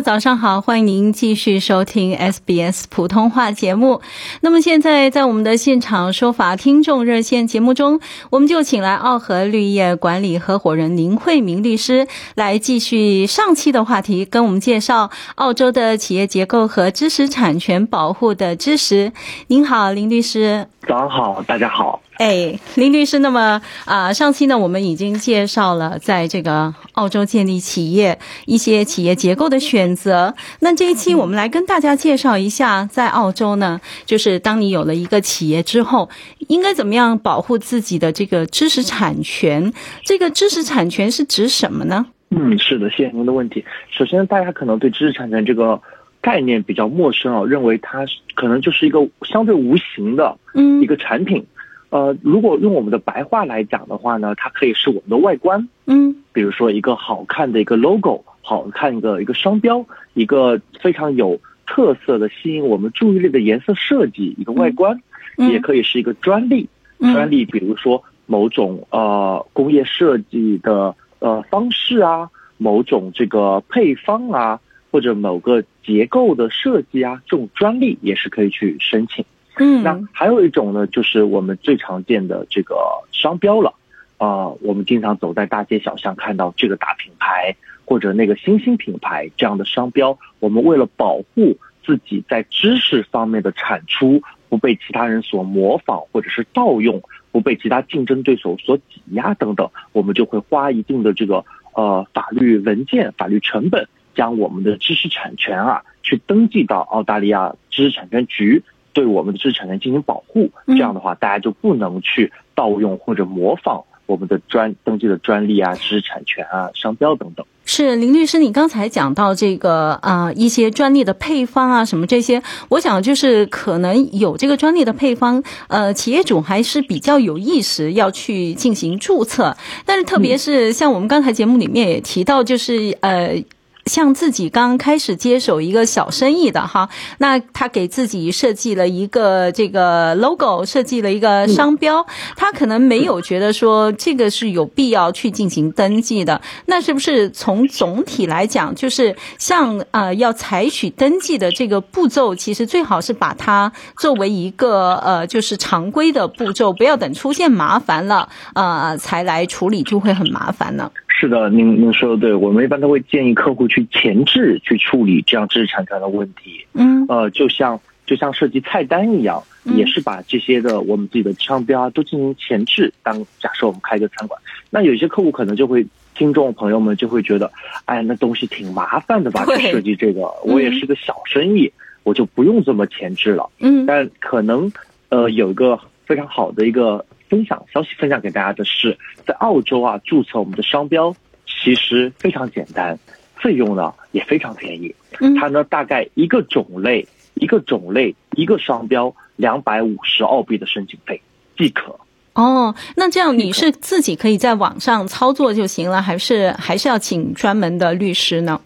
早上好，欢迎您继续收听 SBS 普通话节目。那么现在在我们的现场说法听众热线节目中，我们就请来澳和绿业管理合伙人林慧明律师来继续上期的话题，跟我们介绍澳洲的企业结构和知识产权保护的知识。您好，林律师。早上好，大家好。哎，林律师，那么啊，上期呢，我们已经介绍了在这个澳洲建立企业一些企业结构的选择。那这一期我们来跟大家介绍一下，在澳洲呢，就是当你有了一个企业之后，应该怎么样保护自己的这个知识产权？这个知识产权是指什么呢？嗯，是的，谢谢您的问题。首先，大家可能对知识产权这个概念比较陌生啊，认为它可能就是一个相对无形的嗯一个产品。呃，如果用我们的白话来讲的话呢，它可以是我们的外观，嗯。比如说一个好看的一个 logo，好看的一个商标，一个非常有特色的吸引我们注意力的颜色设计，一个外观，嗯。也可以是一个专利。嗯。专利，比如说某种呃工业设计的呃方式啊，某种这个配方啊，或者某个结构的设计啊，这种专利也是可以去申请。嗯那还有一种呢，就是我们最常见的这个商标了。啊、我们经常走在大街小巷看到这个大品牌或者那个新兴品牌这样的商标，我们为了保护自己在知识方面的产出不被其他人所模仿或者是盗用，不被其他竞争对手所挤压等等，我们就会花一定的这个呃法律文件、法律成本，将我们的知识产权啊去登记到澳大利亚知识产权局。对我们的知识产权进行保护，嗯这样的话，大家就不能去盗用或者模仿我们的专登记的专利啊、知识产权啊、商标等等。是林律师，你刚才讲到这个啊、一些专利的配方啊，什么这些，我想就是可能有这个专利的配方，呃，企业主还是比较有意识要去进行注册，但是特别是像我们刚才节目里面也提到，就是呃。像自己刚开始接手一个小生意的哈，那他给自己设计了一个这个 logo，设计了一个商标，他可能没有觉得说这个是有必要去进行登记的。那是不是从总体来讲，就是像呃要采取登记的这个步骤，其实最好是把它作为一个呃就是常规的步骤，不要等出现麻烦了呃才来处理，就会很麻烦呢。是的，您您说的对，我们一般都会建议客户去前置去处理这样知识产权的问题。嗯呃，就像就像设计菜单一样，嗯也是把这些的我们自己的商标啊都进行前置。当假设我们开一个餐馆，那有些客户可能就会。听众朋友们就会觉得，哎，那东西挺麻烦的吧？对去设计这个，我也是个小生意，我就不用这么前置了。嗯但可能呃有一个非常好的一个分享消息分享给大家的是，在澳洲啊注册我们的商标其实非常简单，费用呢也非常便宜。嗯它呢大概一个种类一个种类一个商标两百五十澳币的申请费即可。哦，那这样你是自己可以在网上操作就行了，还是还是要请专门的律师呢？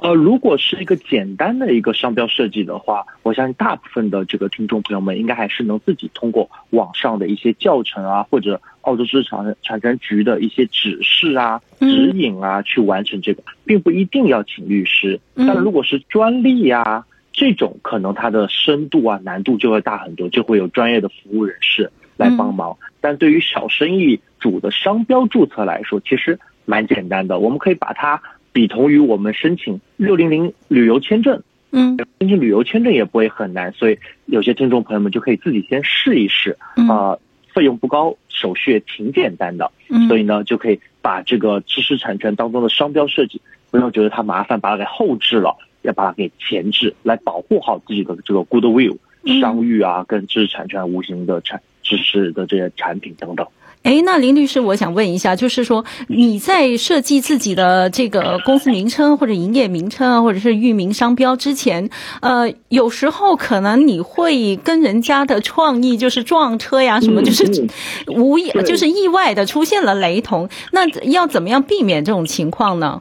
呃，如果是一个简单的一个商标设计的话，我相信大部分的这个听众朋友们应该还是能自己通过网上的一些教程啊，或者澳洲知识产产权局的一些指示啊、嗯指引啊，去完成这个，并不一定要请律师。嗯但如果是专利啊这种，可能它的深度啊难度就会大很多，就会有专业的服务人士来帮忙。但对于小生意主的商标注册来说，其实蛮简单的，我们可以把它比同于我们申请六零零旅游签证。嗯申请旅游签证也不会很难，所以有些听众朋友们就可以自己先试一试，嗯啊、费用不高，手续也挺简单的，嗯，所以呢，就可以把这个知识产权当中的商标设计，不要觉得它麻烦，把它给后置了，要把它给前置，来保护好自己的这个 goodwill、嗯商誉啊，跟知识产权、无形的产知识的这些产品等等。哎，那林律师，我想问一下，就是说你在设计自己的这个公司名称或者营业名称啊，或者是域名商标之前，呃，有时候可能你会跟人家的创意就是撞车呀，什么嗯就是嗯无意对就是意外的出现了雷同，那要怎么样避免这种情况呢？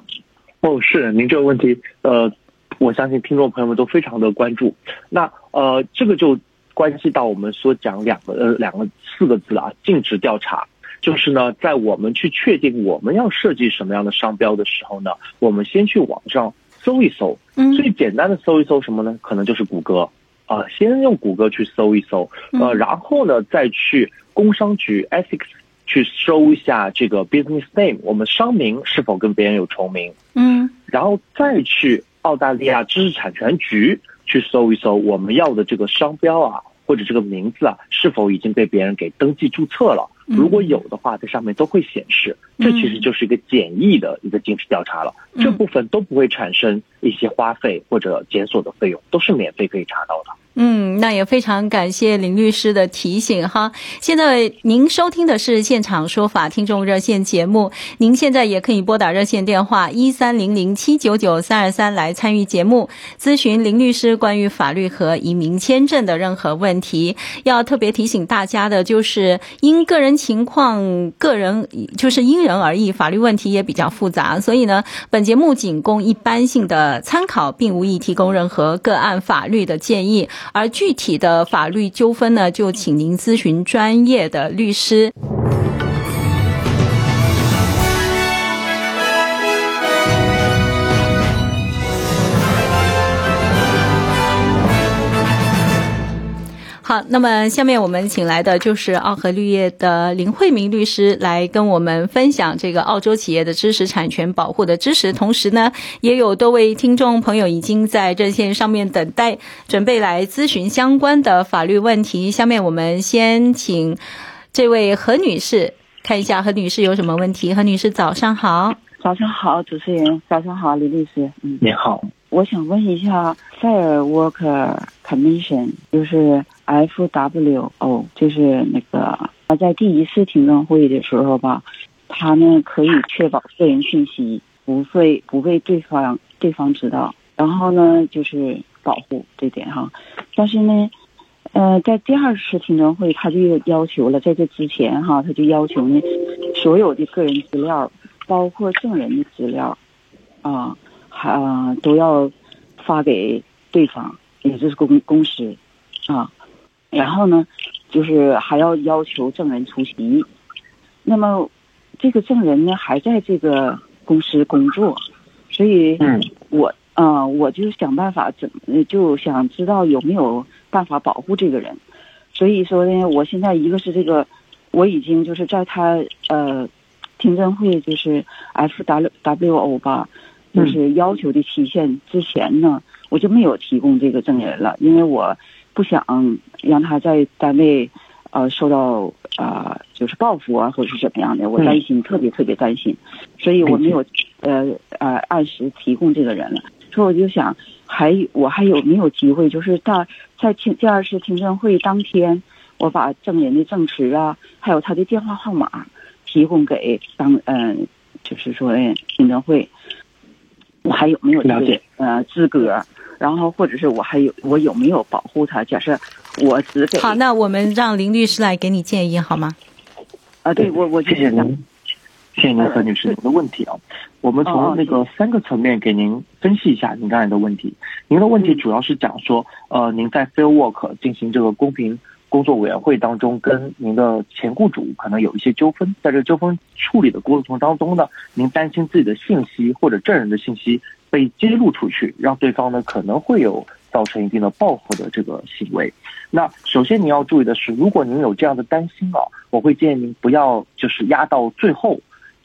哦，是您这个问题，呃，我相信听众朋友们都非常的关注。那呃，这个就关系到我们所讲两个呃两个四个字啊，尽职调查。就是呢，在我们去确定我们要设计什么样的商标的时候呢，我们先去网上搜一搜，嗯最简单的搜一搜什么呢？可能就是谷歌啊、先用谷歌去搜一搜，呃，嗯然后呢再去工商局 ethics 去搜一下这个 business name，我们商名是否跟别人有重名，嗯然后再去澳大利亚知识产权局去搜一搜我们要的这个商标啊，或者这个名字啊，是否已经被别人给登记注册了。如果有的话，在上面都会显示。这其实就是一个简易的一个尽职调查了。嗯这部分都不会产生一些花费或者检索的费用，都是免费可以查到的。嗯，那也非常感谢林律师的提醒哈。现在您收听的是现场说法听众热线节目，您现在也可以拨打热线电话一三零零七九九三二三来参与节目，咨询林律师关于法律和移民签证的任何问题。要特别提醒大家的就是，因个人情况、个人就是因人而异，法律问题也比较复杂，所以呢，本节目仅供一般性的参考，并无意提供任何个案法律的建议。而具体的法律纠纷呢，就请您咨询专业的律师。好，那么下面我们请来的就是澳和绿业的林慧明律师来跟我们分享这个澳洲企业的知识产权保护的知识，同时呢，也有多位听众朋友已经在热线上面等待，准备来咨询相关的法律问题。下面我们先请这位何女士看一下何女士有什么问题。何女士早上好，早上好，主持人，早上好，李律师。嗯，你好，我想问一下，Fair Work Commission 就是 FWO，就是那个他在第一次听证会的时候吧，他呢可以确保个人信息不会不被对方对方知道，然后呢就是保护这点哈，但是呢。呃，在第二次听证会，他就要求了，在这之前哈，他就要求呢，所有的个人资料，包括证人的资料，啊，啊都要发给对方，也就是公公司，啊，然后呢，就是还要要求证人出席。那么，这个证人呢还在这个公司工作，所以嗯我啊、我就想办法怎么就想知道有没有办法保护这个人。所以说呢，我现在一个是这个，我已经就是在他呃听证会就是 F W W O 吧，就是要求的期限之前呢，我就没有提供这个证人了，因为我不想让他在单位呃受到啊、就是报复啊或者是怎么样的，我担心、特别特别担心，所以我没有呃呃按时提供这个人了。所以我就想，还我还有没有机会，就是大在听第二次听证会当天，我把证人的证词啊，还有他的电话号码提供给当嗯、就是说听证会，我还有没有了解呃资格？然后或者是我还有我有没有保护他？假设我只给好，那我们让林律师来给你建议好吗？啊，对我我谢谢您，谢谢您何女士您的问题啊。我们哦从那个三个层面给您分析一下您刚才的问题。您的问题嗯主要是讲说，呃，您在 Fair Work 进行这个公平工作委员会当中，跟您的前雇主可能有一些纠纷，在这个纠纷处理的过程当中呢，您担心自己的信息或者证人的信息被揭露出去，让对方呢可能会有造成一定的报复的这个行为。那首先您要注意的是，如果您有这样的担心啊，我会建议您不要就是压到最后，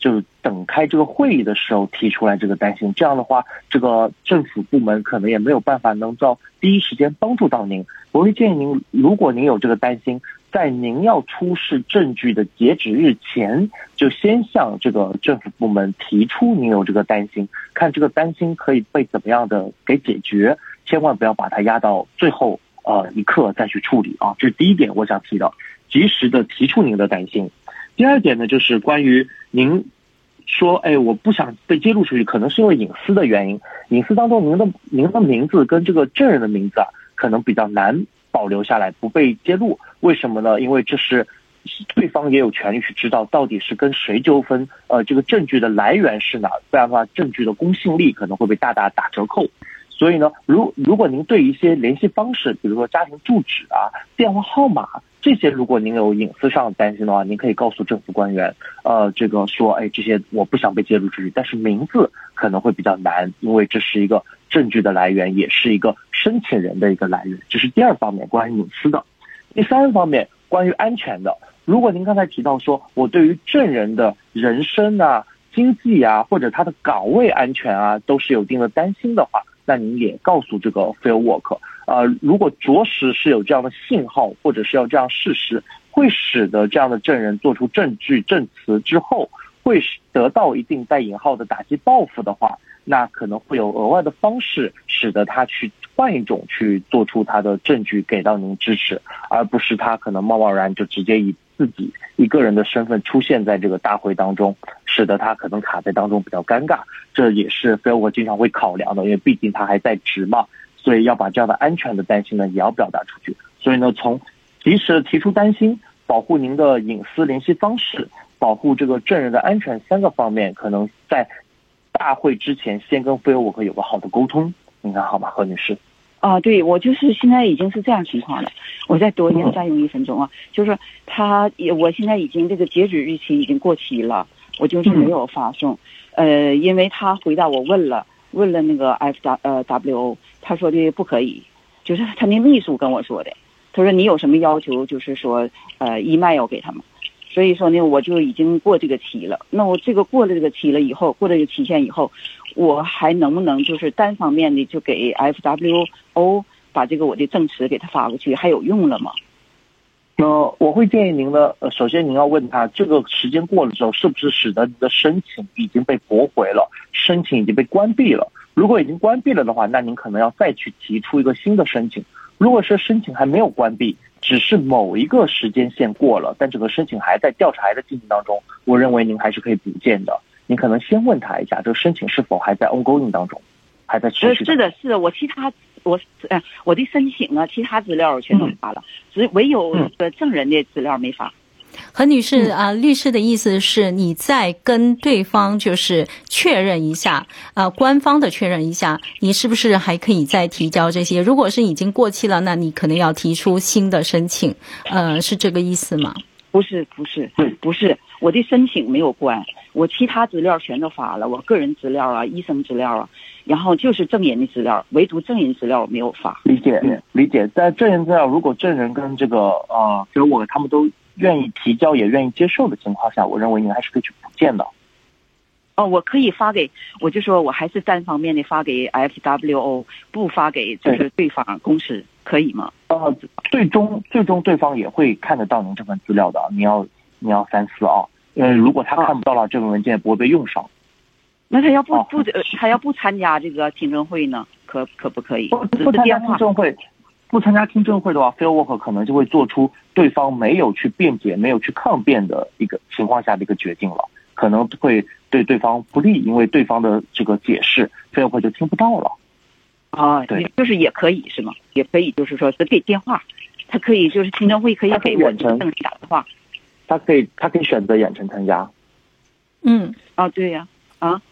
就是等开这个会议的时候提出来这个担心。这样的话，这个政府部门可能也没有办法能到第一时间帮助到您。我会建议您，如果您有这个担心，在您要出示证据的截止日前，就先向这个政府部门提出您有这个担心，看这个担心可以被怎么样的给解决，千万不要把它压到最后呃一刻再去处理啊，这是第一点我想提的，及时的提出您的担心。第二点呢，就是关于您说，哎，我不想被揭露出去，可能是因为隐私的原因，隐私当中您的您的名字跟这个证人的名字啊，可能比较难保留下来，不被揭露。为什么呢？因为这是对方也有权利去知道到底是跟谁纠纷，呃，这个证据的来源是哪，不然的话，证据的公信力可能会被大大打折扣。所以呢，如如果您对一些联系方式，比如说家庭住址啊、电话号码这些，如果您有隐私上的担心的话，您可以告诉政府官员，呃，这个说，哎，这些我不想被揭露出去，但是名字可能会比较难，因为这是一个证据的来源，也是一个申请人的一个来源，这是第二方面关于隐私的。第三方面关于安全的，如果您刚才提到说我对于证人的人身啊、经济啊或者他的岗位安全啊都是有一定的担心的话，那您也告诉这个 Fair Work，呃，如果着实是有这样的信号或者是要这样事实，会使得这样的证人做出证据证词之后，会得到一定带引号的打击报复的话。那可能会有额外的方式，使得他去换一种去做出他的证据给到您支持，而不是他可能贸贸然就直接以自己一个人的身份出现在这个大会当中，使得他可能卡在当中比较尴尬。这也是非我经常会考量的，因为毕竟他还在职嘛，所以要把这样的安全的担心呢也要表达出去。所以呢，从及时提出担心、保护您的隐私联系方式、保护这个证人的安全三个方面，可能在。大会之前，先跟菲欧沃克有个好的沟通，你看好吗，何女士？啊，对，我就是现在已经是这样情况了。我再多用占用一分钟啊，就是他，也我现在已经这个截止日期已经过期了，我就是没有发送。呃，因为他回答我问了，问了那个 F W 呃 W O，他说的不可以，就是他那秘书跟我说的，他说你有什么要求，就是说呃义卖要给他们。所以说呢，我就已经过这个期了。那我这个过了这个期了以后，过了这个期限以后，我还能不能就是单方面的就给 FWO 把这个我的证词给他发过去，还有用了吗？那，我会建议您呢，呃，首先您要问他，这个时间过了之后，是不是使得您的申请已经被驳回了，申请已经被关闭了？如果已经关闭了的话，那您可能要再去提出一个新的申请。如果说申请还没有关闭，只是某一个时间线过了，但整个申请还在调查还在进行当中，我认为您还是可以补件的。您可能先问他一下，这个申请是否还在 ongoing 当中，还在持续。是的，是的，我其他我呃我的申请啊，其他资料全都发了，只唯有个证人的资料没发。何女士啊，律师的意思是你再跟对方就是确认一下啊，官方的确认一下，你是不是还可以再提交这些？如果是已经过期了，那你可能要提出新的申请，呃，是这个意思吗？不是，不是，不是，我的申请没有关，我其他资料全都发了，我个人资料啊，医生资料啊，然后就是证人的资料，唯独证人资料没有发。理解，理解，但证人资料，如果证人跟这个呃，就是我他们都。愿意提交也愿意接受的情况下，我认为您还是可以去补件的。哦，我可以发给，我就说我还是单方面的发给 FWO，不发给就是对方公司，可以吗？呃，最终最终对方也会看得到您这份资料的，你要你要三思啊，因为如果他看不到了，这份文件不会被用上。那他要不不他要不参加这个听证会呢？可可不可以？不不参加听证会。不参加听证会的话，Fair Work 可能就会做出对方没有去辩解、没有去抗辩的一个情况下的一个决定了，可能会对对方不利，因为对方的这个解释，Fair Work 就听不到了。啊，对，就是也可以是吗？也可以，就是说只给电话，他可以就是听证会可以给远程打电话，他可以他可以选择远程参加。嗯，啊，对呀，啊，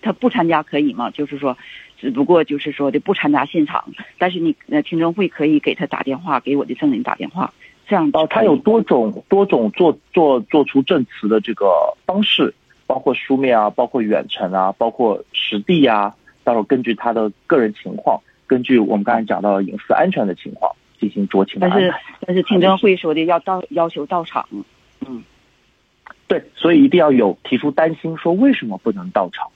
他不参加可以吗？就是说。只不过就是说的不参加现场，但是你呃听证会可以给他打电话，给我的证人打电话，这样哦，他有多种多种做做做出证词的这个方式，包括书面啊，包括远程啊，包括实地啊，到时候根据他的个人情况，根据我们刚才讲到隐私安全的情况进行酌情的安排。但是但是听证会说的要到要求到场，嗯，对，所以一定要有提出担心，说为什么不能到场，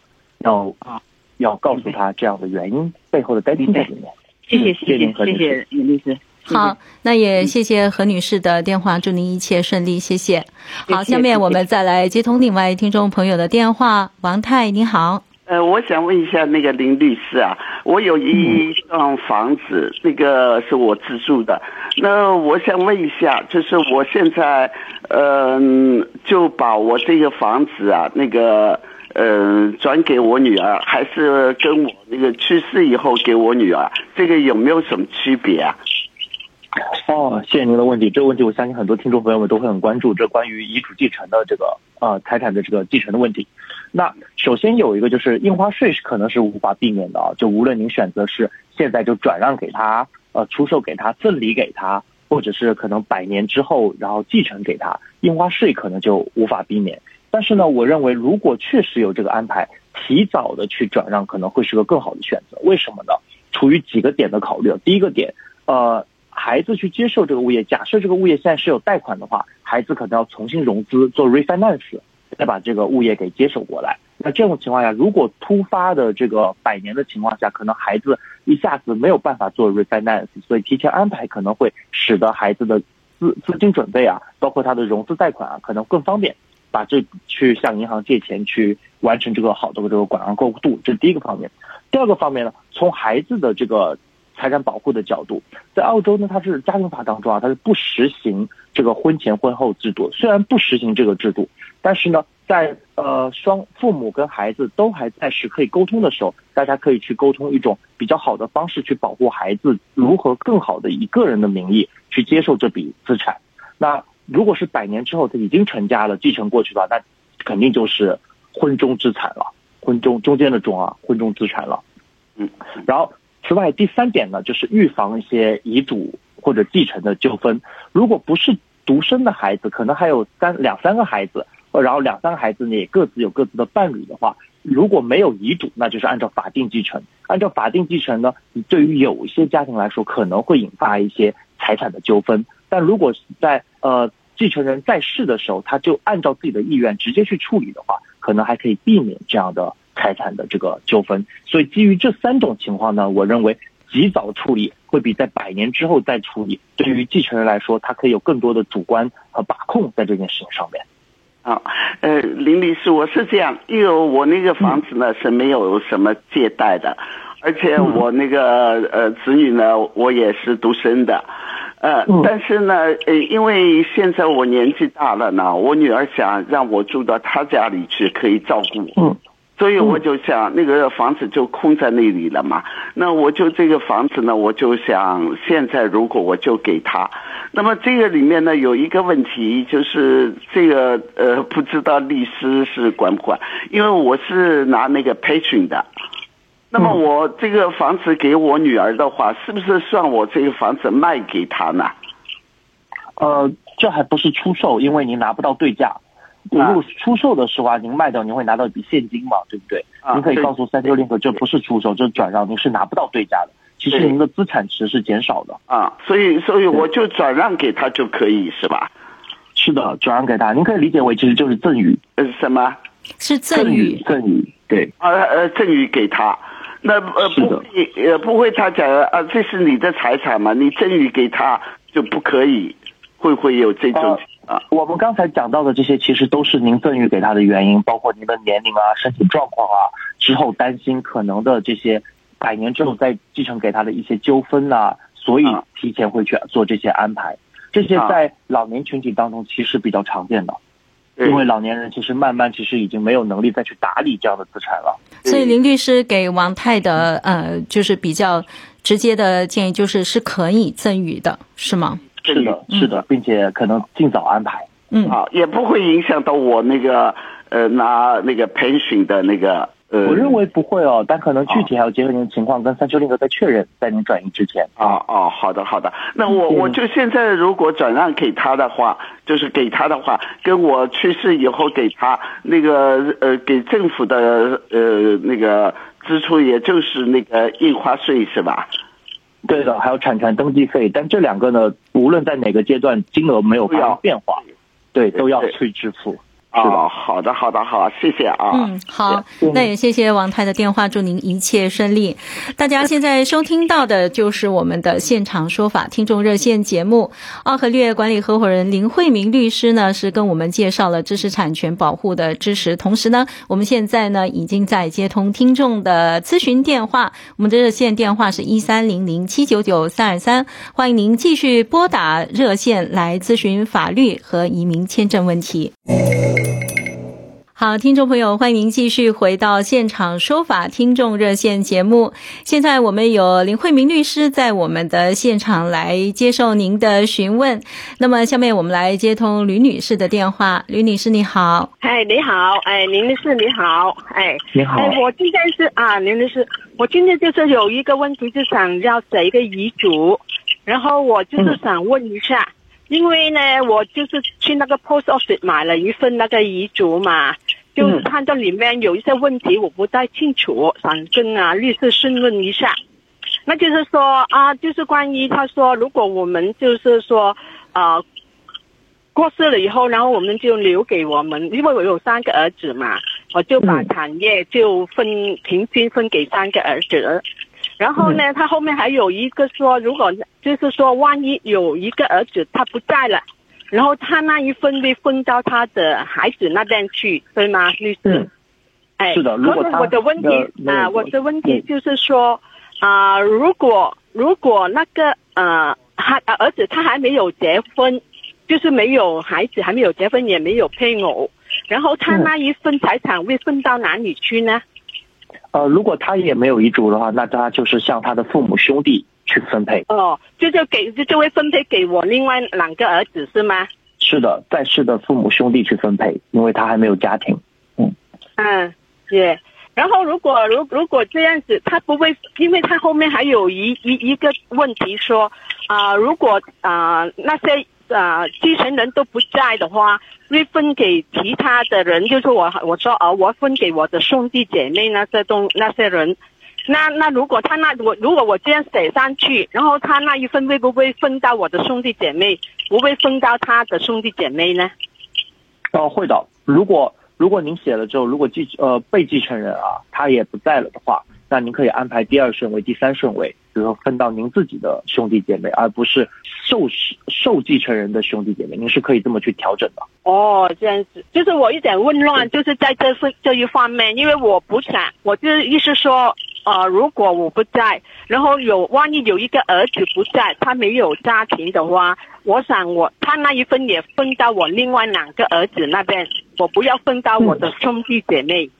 要啊。要告诉他这样的原因背后的担心在里面。谢谢谢谢谢谢尹律师。好，那也谢谢何女士的电话，祝您一切顺利，谢谢。好，下面我们再来接通另外听众朋友的电话，王太，你好。呃，我想问一下那个林律师啊，我有一幢房子，那个是我自住的。那我想问一下，就是我现在，嗯、就把我这个房子啊，那个，呃，转给我女儿，还是跟我那个去世以后给我女儿，这个有没有什么区别啊？哦，谢谢您的问题。这个问题我相信很多听众朋友们都会很关注，这关于遗嘱继承的这个呃财产的这个继承的问题。那首先有一个就是印花税是可能是无法避免的，就无论您选择是现在就转让给他，呃出售给他，赠礼给他，或者是可能百年之后然后继承给他，印花税可能就无法避免。但是呢，我认为如果确实有这个安排，提早的去转让可能会是个更好的选择。为什么呢？出于几个点的考虑。第一个点，呃，孩子去接受这个物业，假设这个物业现在是有贷款的话，孩子可能要重新融资做 refinance，再把这个物业给接手过来。那这种情况下，如果突发的这个百年的情况下，可能孩子一下子没有办法做 refinance，所以提前安排可能会使得孩子的资资金准备啊，包括他的融资贷款啊，可能更方便，把这去向银行借钱去完成这个好的这个转让过渡，这是第一个方面。第二个方面呢，从孩子的这个财产保护的角度，在澳洲呢，它是家庭法当中啊，它是不实行这个婚前婚后制度。虽然不实行这个制度，但是呢，在呃双父母跟孩子都还在时可以沟通的时候，大家可以去沟通一种比较好的方式去保护孩子，如何更好的以个人的名义去接受这笔资产。那如果是百年之后他已经成家了，继承过去的话，那肯定就是婚中之产了，婚中中间的中啊，婚中资产了。嗯，然后此外第三点呢，就是预防一些遗嘱或者继承的纠纷。如果不是独生的孩子，可能还有三两三个孩子，呃然后两三个孩子呢也各自有各自的伴侣的话，如果没有遗嘱，那就是按照法定继承。按照法定继承呢，对于有一些家庭来说，可能会引发一些财产的纠纷。但如果是在呃继承人在世的时候，他就按照自己的意愿直接去处理的话，可能还可以避免这样的财产的这个纠纷。所以基于这三种情况呢，我认为及早处理会比在百年之后再处理，对于继承人来说，他可以有更多的主观和把控在这件事情上面。啊，呃，林律师，我是这样，因为我那个房子呢、是没有什么借贷的，而且我那个呃子女呢，我也是独生的，呃，嗯但是呢，呃，因为现在我年纪大了呢，我女儿想让我住到她家里去，可以照顾我。嗯所以我就想，那个房子就空在那里了嘛。那我就这个房子呢，我就想，现在如果我就给他，那么这个里面呢有一个问题，就是这个呃，不知道律师是管不管？因为我是拿那个 patron 的，那么我这个房子给我女儿的话，是不是算我这个房子卖给她呢？呃，这还不是出售，因为您拿不到对价。如啊果出售的时候啊，您卖掉您会拿到一笔现金嘛，对不对？啊您可以告诉三六零和这不是出售，这是转让，您是拿不到对价的。其实您的资产值是减少的。啊，所以所以我就转让给他就可以是吧？是的，转让给他，您可以理解为其实就是赠与，呃，什么？是赠与，赠与，对，呃呃，赠与给他，那呃不会呃不会，他讲啊，这是你的财产嘛，你赠与给他就不可以，会不会有这种啊？我们刚才讲到的这些，其实都是您赠与给他的原因，包括您的年龄啊、身体状况啊，之后担心可能的这些百年之后再继承给他的一些纠纷啊，所以啊提前会去做这些安排。这些啊在老年群体当中其实比较常见的，因为老年人其实慢慢其实已经没有能力再去打理这样的资产了。所以林律师给王太的呃，就是比较直接的建议，就是是可以赠予的，是吗？是的，是的，并且可能尽早安排。嗯，啊，也不会影响到我那个呃拿那个 pension 的那个呃。我认为不会哦，但可能具体还要结合您的情况跟三丘令哥再确认，在您转移之前。啊哦，好的好的，那我嗯我就现在如果转让给他的话，就是给他的话，跟我去世以后给他那个呃给政府的呃那个支出，也就是那个印花税是吧？对的，还有产权登记费，但这两个呢，无论在哪个阶段，金额没有发生变化，对，都要去支付。哦，好的，好的，好，谢谢啊。嗯，好，那也谢谢王太的电话，祝您一切顺利。大家现在收听到的就是我们的现场说法听众热线节目。奥和略管理合伙人林慧明律师呢，是跟我们介绍了知识产权保护的知识，同时呢，我们现在呢已经在接通听众的咨询电话，我们的热线电话是一三零零七九九三二三，欢迎您继续拨打热线来咨询法律和移民签证问题。好，听众朋友，欢迎您继续回到现场说法听众热线节目。现在我们有林慧明律师在我们的现场来接受您的询问。那么，下面我们来接通吕女士的电话。吕女士，你好。哎，你好，哎，林律师你好，哎，你好，哎，我今天是啊，林律师，我今天就是有一个问题，就想要写一个遗嘱，然后我就是想问一下。因为呢，我就是去那个 post office 买了一份那个遗嘱嘛，就看到里面有一些问题我不太清楚，想跟啊律师询问一下。那就是说啊，就是关于他说，如果我们就是说呃过世了以后，然后我们就留给我们，因为我有三个儿子嘛，我就把产业就分平均分给三个儿子。然后呢，他后面还有一个说，如果就是说，万一有一个儿子他不在了，然后他那一份会分到他的孩子那边去，对吗，律师？哎，是的。如果我的问题啊，我的问题就是说啊，如果如果那个呃，他儿子他还没有结婚，就是没有孩子，还没有结婚，也没有配偶，然后他那一份财产会分到哪里去呢？呃，如果他也没有遗嘱的话，那他就是向他的父母兄弟去分配。哦，就是给就会分配给我另外两个儿子是吗？是的，在世的父母兄弟去分配，因为他还没有家庭。嗯嗯，也。然后如果如如果这样子，他不会，因为他后面还有一一一个问题说啊，如果啊那些。啊，继承人都不在的话，会分给其他的人，就是我我说啊，我分给我的兄弟姐妹那些东那些人。那那如果他那我如果我这样写上去，然后他那一份会不会分到我的兄弟姐妹？不会分到他的兄弟姐妹呢？哦，会的。如果如果您写了之后，如果继呃被继承人啊他也不在了的话。那您可以安排第二顺位、第三顺位，比如说分到您自己的兄弟姐妹，而不是受受继承人的兄弟姐妹。您是可以这么去调整的。哦，这样子，就是我一点混乱，就是在这份这一方面，因为我不想，我就是意思说，呃，如果我不在，然后有万一有一个儿子不在，他没有家庭的话，我想我他那一份也分到我另外两个儿子那边，我不要分到我的兄弟姐妹。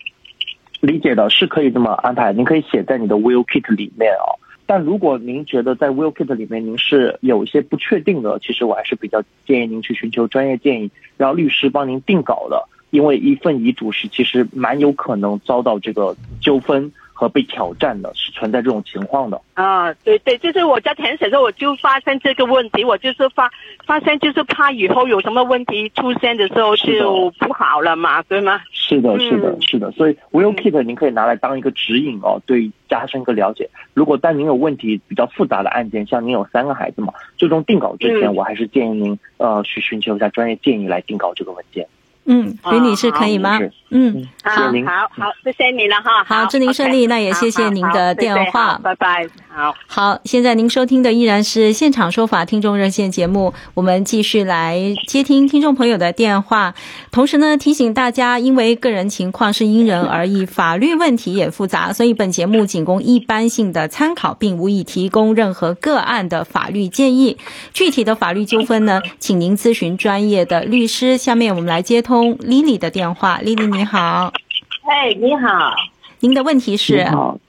理解的是可以这么安排，您可以写在你的 will kit 里面哦。但如果您觉得在 will kit 里面您是有一些不确定的，其实我还是比较建议您去寻求专业建议，让律师帮您定稿的，因为一份遗嘱是其实蛮有可能遭到这个纠纷。和被挑战的是存在这种情况的啊，对对，就是我在填写的时候我就发现这个问题，我就是发发现就是怕以后有什么问题出现的时候就不好了嘛，对吗？是的，是的，是的，所以 Will Kit 您可以拿来当一个指引哦，对加深一个了解。如果当您有问题比较复杂的案件，像您有三个孩子嘛，最终定稿之前，我还是建议您呃去寻求一下专业建议来定稿这个文件。嗯，吕女士可以吗？嗯，好，好，好，谢谢你了哈。好，祝您顺利。那也谢谢您的电话，拜拜。好，好，现在您收听的依然是现场说法听众热线节目，我们继续来接听听众朋友的电话。同时呢，提醒大家，因为个人情况是因人而异，法律问题也复杂，所以本节目仅供一般性的参考，并无意提供任何个案的法律建议。具体的法律纠纷呢，请您咨询专业的律师。下面我们来接通。通 Lily 的电话，Lily 你好，哎，你好，您的问题是？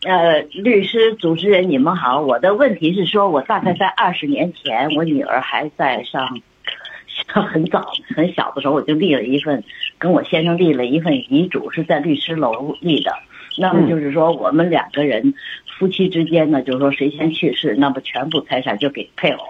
呃，律师主持人你们好，我的问题是说，我大概在二十年前，我女儿还在上，很早很小的时候，我就立了一份，跟我先生立了一份遗嘱，是在律师楼立的。那么就是说，我们两个人夫妻之间呢，就是说谁先去世，那么全部财产就给配偶。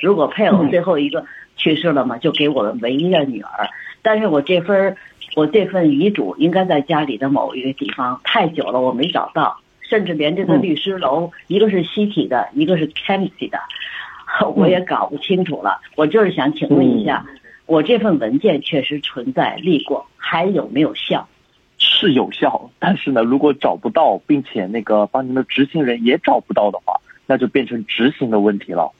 如果配偶最后一个去世了嘛，就给我们唯一的女儿。但是我这份我这份遗嘱应该在家里的某一个地方，太久了我没找到，甚至连这个律师楼，一个是西体的，一个是 s 的，我也搞不清楚了。我就是想请问一下，我这份文件确实存在立过，还有没有效？是有效，但是呢，如果找不到，并且那个帮您的执行人也找不到的话，那就变成执行的问题了，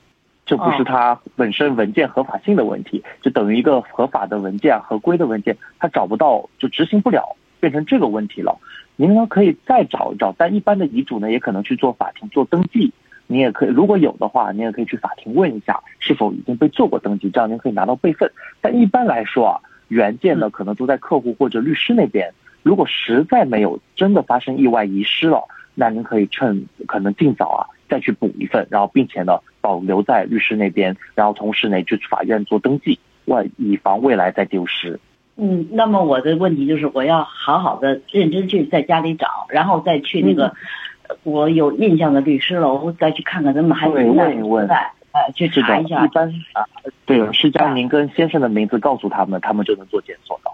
就不是它本身文件合法性的问题，就等于一个合法的文件、合规的文件，它找不到就执行不了，变成这个问题了。您呢可以再找一找，但一般的遗嘱呢也可能去做法庭做登记，你也可以如果有的话，你也可以去法庭问一下是否已经被做过登记，这样您可以拿到备份。但一般来说啊，原件呢可能都在客户或者律师那边。如果实在没有真的发生意外遗失了，那您可以趁可能尽早啊再去补一份，然后并且呢保留在律师那边，然后同时呢去法院做登记，为以防未来再丢失。嗯，那么我的问题就是，我要好好的认真去在家里找，然后再去那个我有印象的律师楼再去看看他们还存在不存在，呃，去查一下。一般啊，对，是将您跟先生的名字告诉他们，他们就能做检索的。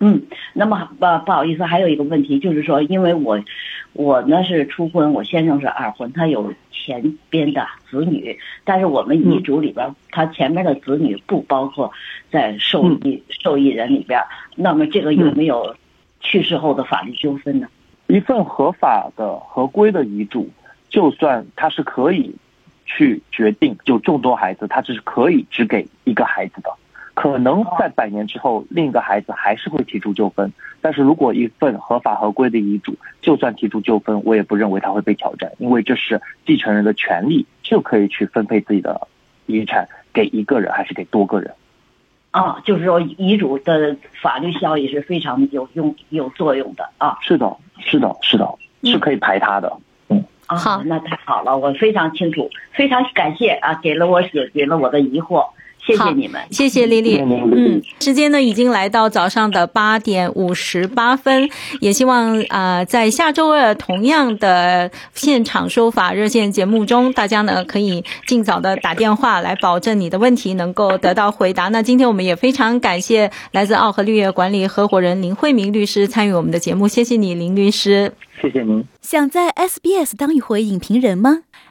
嗯，那么不不好意思，还有一个问题就是说，因为我我呢是初婚，我先生是二婚，他有前边的子女，但是我们遗嘱里边，他前面的子女不包括在受益受益人里边。那么这个有没有去世后的法律纠纷呢？一份合法的合规的遗嘱，就算他是可以去决定就众多孩子，他只是可以只给一个孩子的。可能在百年之后，另一个孩子还是会提出纠纷。但是如果一份合法合规的遗嘱，就算提出纠纷，我也不认为他会被挑战，因为这是继承人的权利，就可以去分配自己的遗产给一个人还是给多个人。啊，就是说遗嘱的法律效益是非常有用、有作用的啊。是的，是的，是的，是可以排他的。嗯，好，那太好了，我非常清楚，非常感谢啊，给了我解决了我的疑惑。谢谢你们，谢谢丽丽。嗯，时间呢已经来到早上的八点五十八分，也希望啊，在下周二同样的现场说法热线节目中，大家呢可以尽早的打电话来，保证你的问题能够得到回答。那今天我们也非常感谢来自奥和绿业管理合伙人林慧明律师参与我们的节目，谢谢你，林律师。谢谢您。想在 SBS 当一回影评人吗